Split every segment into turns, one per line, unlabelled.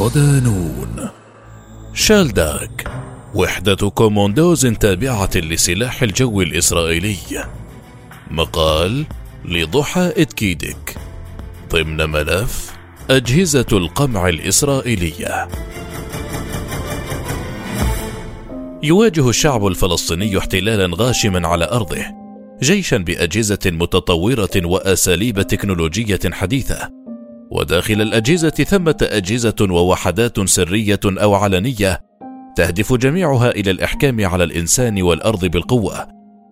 صدانون. شالداك وحدة كوموندوز تابعة لسلاح الجو الإسرائيلي. مقال لضحى إتكيدك ضمن ملف أجهزة القمع الإسرائيلية. يواجه الشعب الفلسطيني احتلالا غاشما على أرضه جيشا بأجهزة متطورة وأساليب تكنولوجية حديثة. وداخل الأجهزة ثمة أجهزة ووحدات سرية أو علنية تهدف جميعها إلى الإحكام على الإنسان والأرض بالقوة.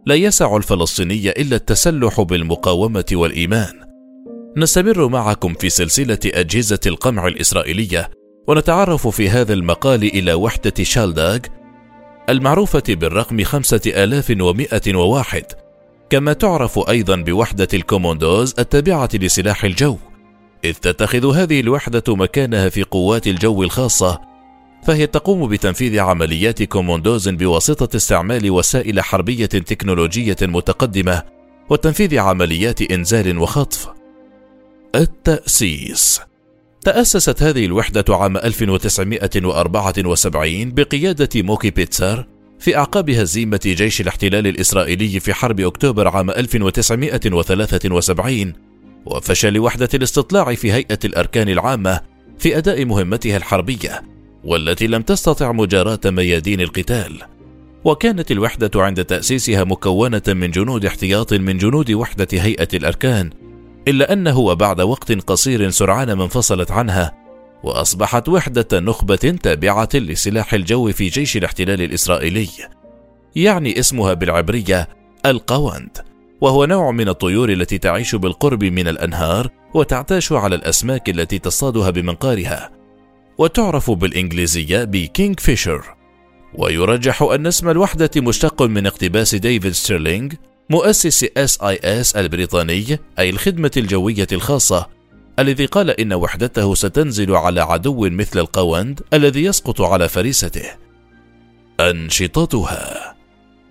لا يسع الفلسطيني إلا التسلح بالمقاومة والإيمان. نستمر معكم في سلسلة أجهزة القمع الإسرائيلية ونتعرف في هذا المقال إلى وحدة شالداغ المعروفة بالرقم 5101 كما تعرف أيضا بوحدة الكوموندوز التابعة لسلاح الجو. إذ تتخذ هذه الوحدة مكانها في قوات الجو الخاصة فهي تقوم بتنفيذ عمليات كوموندوز بواسطة استعمال وسائل حربية تكنولوجية متقدمة وتنفيذ عمليات إنزال وخطف. التأسيس تأسست هذه الوحدة عام 1974 بقيادة موكي بيتسر في أعقاب هزيمة جيش الاحتلال الإسرائيلي في حرب أكتوبر عام 1973 وفشل وحدة الاستطلاع في هيئة الأركان العامة في أداء مهمتها الحربية والتي لم تستطع مجاراة ميادين القتال. وكانت الوحدة عند تأسيسها مكونة من جنود احتياط من جنود وحدة هيئة الأركان إلا أنه وبعد وقت قصير سرعان ما انفصلت عنها وأصبحت وحدة نخبة تابعة لسلاح الجو في جيش الاحتلال الإسرائيلي يعني اسمها بالعبرية القاوند وهو نوع من الطيور التي تعيش بالقرب من الأنهار وتعتاش على الأسماك التي تصطادها بمنقارها وتعرف بالإنجليزية ب kingfisher ويرجح أن اسم الوحدة مشتق من اقتباس ديفيد ستيرلينغ مؤسس SAS البريطاني أي الخدمة الجوية الخاصة الذي قال إن وحدته ستنزل على عدو مثل القوند الذي يسقط على فريسته. أنشطتها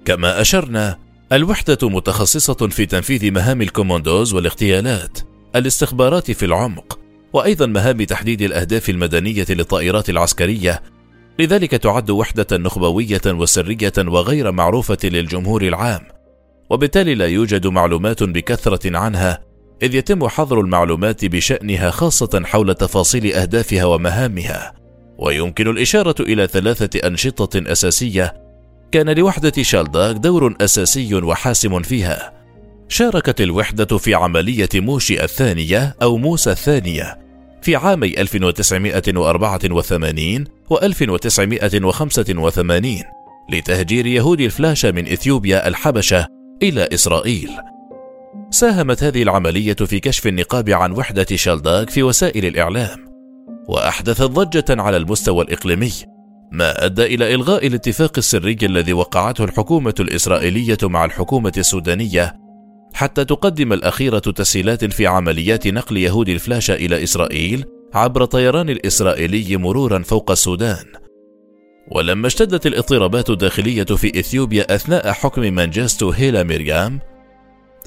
كما أشرنا الوحدة متخصصة في تنفيذ مهام الكوموندوز والاغتيالات، الاستخبارات في العمق، وأيضا مهام تحديد الأهداف المدنية للطائرات العسكرية، لذلك تعد وحدة نخبوية وسرية وغير معروفة للجمهور العام، وبالتالي لا يوجد معلومات بكثرة عنها، إذ يتم حظر المعلومات بشأنها خاصة حول تفاصيل أهدافها ومهامها، ويمكن الإشارة إلى ثلاثة أنشطة أساسية كان لوحدة شالداغ دور أساسي وحاسم فيها. شاركت الوحدة في عملية موشي الثانية أو موسى الثانية في عامي 1984 و 1985 لتهجير يهود الفلاشة من إثيوبيا الحبشة إلى إسرائيل. ساهمت هذه العملية في كشف النقاب عن وحدة شالداغ في وسائل الإعلام، وأحدثت ضجة على المستوى الإقليمي ما أدى إلى إلغاء الاتفاق السري الذي وقعته الحكومة الإسرائيلية مع الحكومة السودانية حتى تقدم الأخيرة تسهيلات في عمليات نقل يهود الفلاشة إلى إسرائيل عبر طيران الإسرائيلي مرورا فوق السودان. ولما اشتدت الاضطرابات الداخلية في إثيوبيا أثناء حكم منجستو هيلا ميريام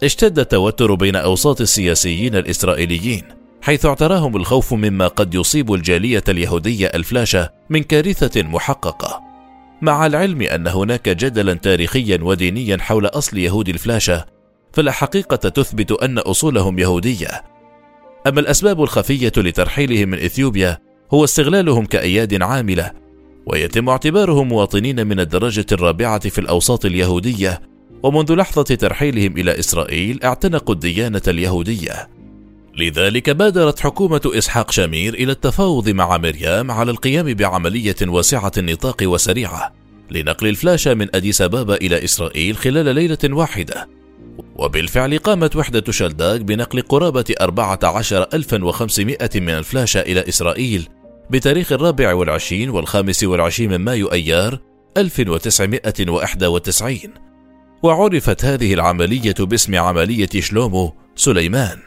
اشتد التوتر بين أوساط السياسيين الإسرائيليين. حيث اعتراهم الخوف مما قد يصيب الجالية اليهودية الفلاشة من كارثة محققة. مع العلم أن هناك جدلا تاريخيا ودينيا حول أصل يهود الفلاشة، فلا حقيقة تثبت أن أصولهم يهودية. أما الأسباب الخفية لترحيلهم من إثيوبيا هو استغلالهم كأياد عاملة، ويتم اعتبارهم مواطنين من الدرجة الرابعة في الأوساط اليهودية، ومنذ لحظة ترحيلهم إلى إسرائيل اعتنقوا الديانة اليهودية. لذلك بادرت حكومة إسحاق شامير إلى التفاوض مع مريم على القيام بعملية واسعة النطاق وسريعة لنقل الفلاشة من أديس أبابا إلى إسرائيل خلال ليلة واحدة. وبالفعل قامت وحدة شلداك بنقل قرابة 14500 من الفلاشة إلى إسرائيل بتاريخ الرابع والعشرين والخامس والعشرين من مايو أيار 1991 وعرفت هذه العملية باسم عملية شلومو سليمان.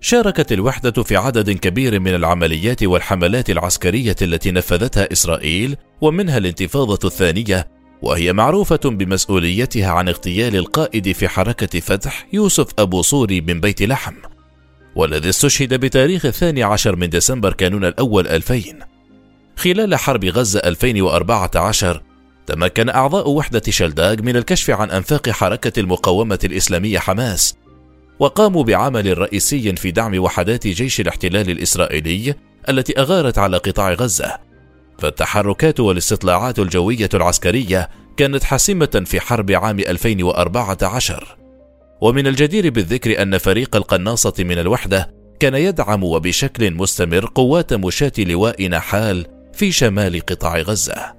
شاركت الوحدة في عدد كبير من العمليات والحملات العسكرية التي نفذتها إسرائيل ومنها الانتفاضة الثانية وهي معروفة بمسؤوليتها عن اغتيال القائد في حركة فتح يوسف أبو صوري من بيت لحم والذي استشهد بتاريخ الثاني عشر من ديسمبر كانون الأول 2000 خلال حرب غزة 2014 تمكن أعضاء وحدة شلداغ من الكشف عن أنفاق حركة المقاومة الإسلامية حماس وقاموا بعمل رئيسي في دعم وحدات جيش الاحتلال الإسرائيلي التي أغارت على قطاع غزة. فالتحركات والاستطلاعات الجوية العسكرية كانت حاسمة في حرب عام 2014 ومن الجدير بالذكر أن فريق القناصة من الوحدة كان يدعم وبشكل مستمر قوات مشاة لواء نحال في شمال قطاع غزة.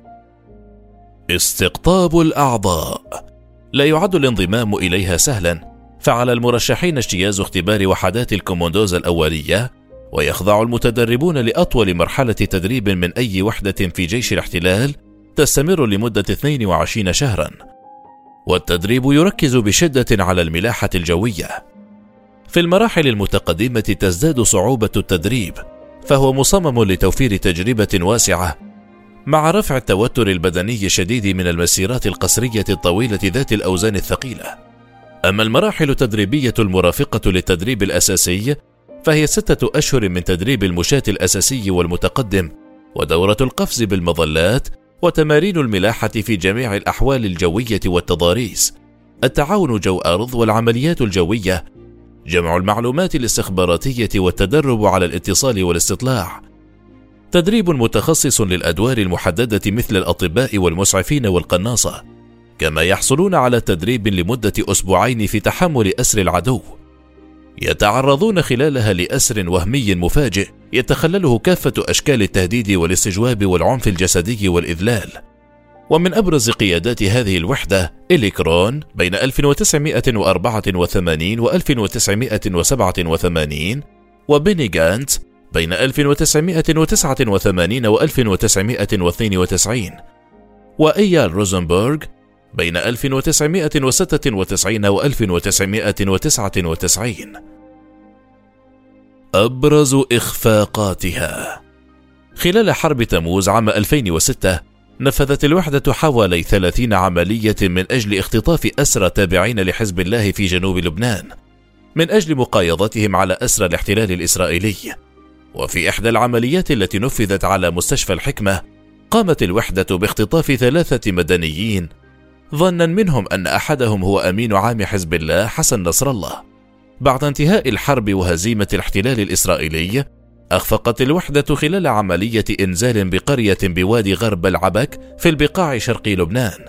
استقطاب الأعضاء. لا يعد الانضمام إليها سهلا، فعلى المرشحين اجتياز اختبار وحدات الكوموندوز الأولية، ويخضع المتدربون لأطول مرحلة تدريب من أي وحدة في جيش الاحتلال تستمر لمدة 22 شهرا. والتدريب يركز بشدة على الملاحة الجوية، في المراحل المتقدمة تزداد صعوبة التدريب، فهو مصمم لتوفير تجربة واسعة مع رفع التوتر البدني الشديد من المسيرات القسرية الطويلة ذات الأوزان الثقيلة. أما المراحل التدريبية المرافقة للتدريب الأساسي فهي ستة أشهر من تدريب المشاة الأساسي والمتقدم، ودورة القفز بالمظلات، وتمارين الملاحة في جميع الأحوال الجوية والتضاريس، التعاون جو أرض والعمليات الجوية جمع المعلومات الاستخباراتية والتدرب على الاتصال والاستطلاع. تدريب متخصص للأدوار المحددة مثل الأطباء والمسعفين والقناصة. كما يحصلون على تدريب لمدة أسبوعين في تحمل أسر العدو. يتعرضون خلالها لأسر وهمي مفاجئ يتخلله كافة أشكال التهديد والاستجواب والعنف الجسدي والإذلال. ومن أبرز قيادات هذه الوحدة إليكرون بين 1984 و 1987 وبيني جانت بين 1989 و 1992 وإيال روزنبرغ بين 1996 و 1999 أبرز إخفاقاتها. خلال حرب تموز عام 2006 نفذت الوحدة حوالي 30 عملية من أجل اختطاف أسرى تابعين لحزب الله في جنوب لبنان من أجل مقايضتهم على أسرى الاحتلال الإسرائيلي. وفي إحدى العمليات التي نفذت على مستشفى الحكمة قامت الوحدة باختطاف ثلاثة مدنيين ظنا منهم أن أحدهم هو أمين عام حزب الله حسن نصر الله. بعد انتهاء الحرب وهزيمة الاحتلال الإسرائيلي أخفقت الوحدة خلال عملية إنزال بقرية بوداي غرب بعلبك في البقاع شرق لبنان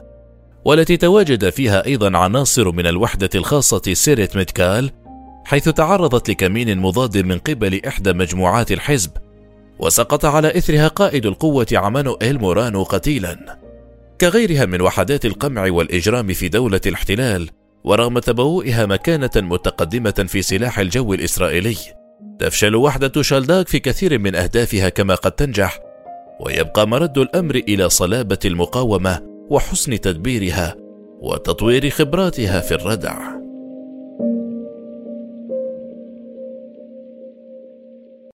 والتي تواجد فيها أيضا عناصر من الوحدة الخاصة سييرت متكال حيث تعرضت لكمين مضاد من قبل إحدى مجموعات الحزب وسقط على إثرها قائد القوة عمانوئيل مورانو قتيلا. كغيرها من وحدات القمع والإجرام في دولة الاحتلال ورغم تبوئها مكانة متقدمة في سلاح الجو الإسرائيلي. تفشل وحدة شالداك في كثير من أهدافها كما قد تنجح ويبقى مرد الأمر إلى صلابة المقاومة وحسن تدبيرها وتطوير خبراتها في الردع.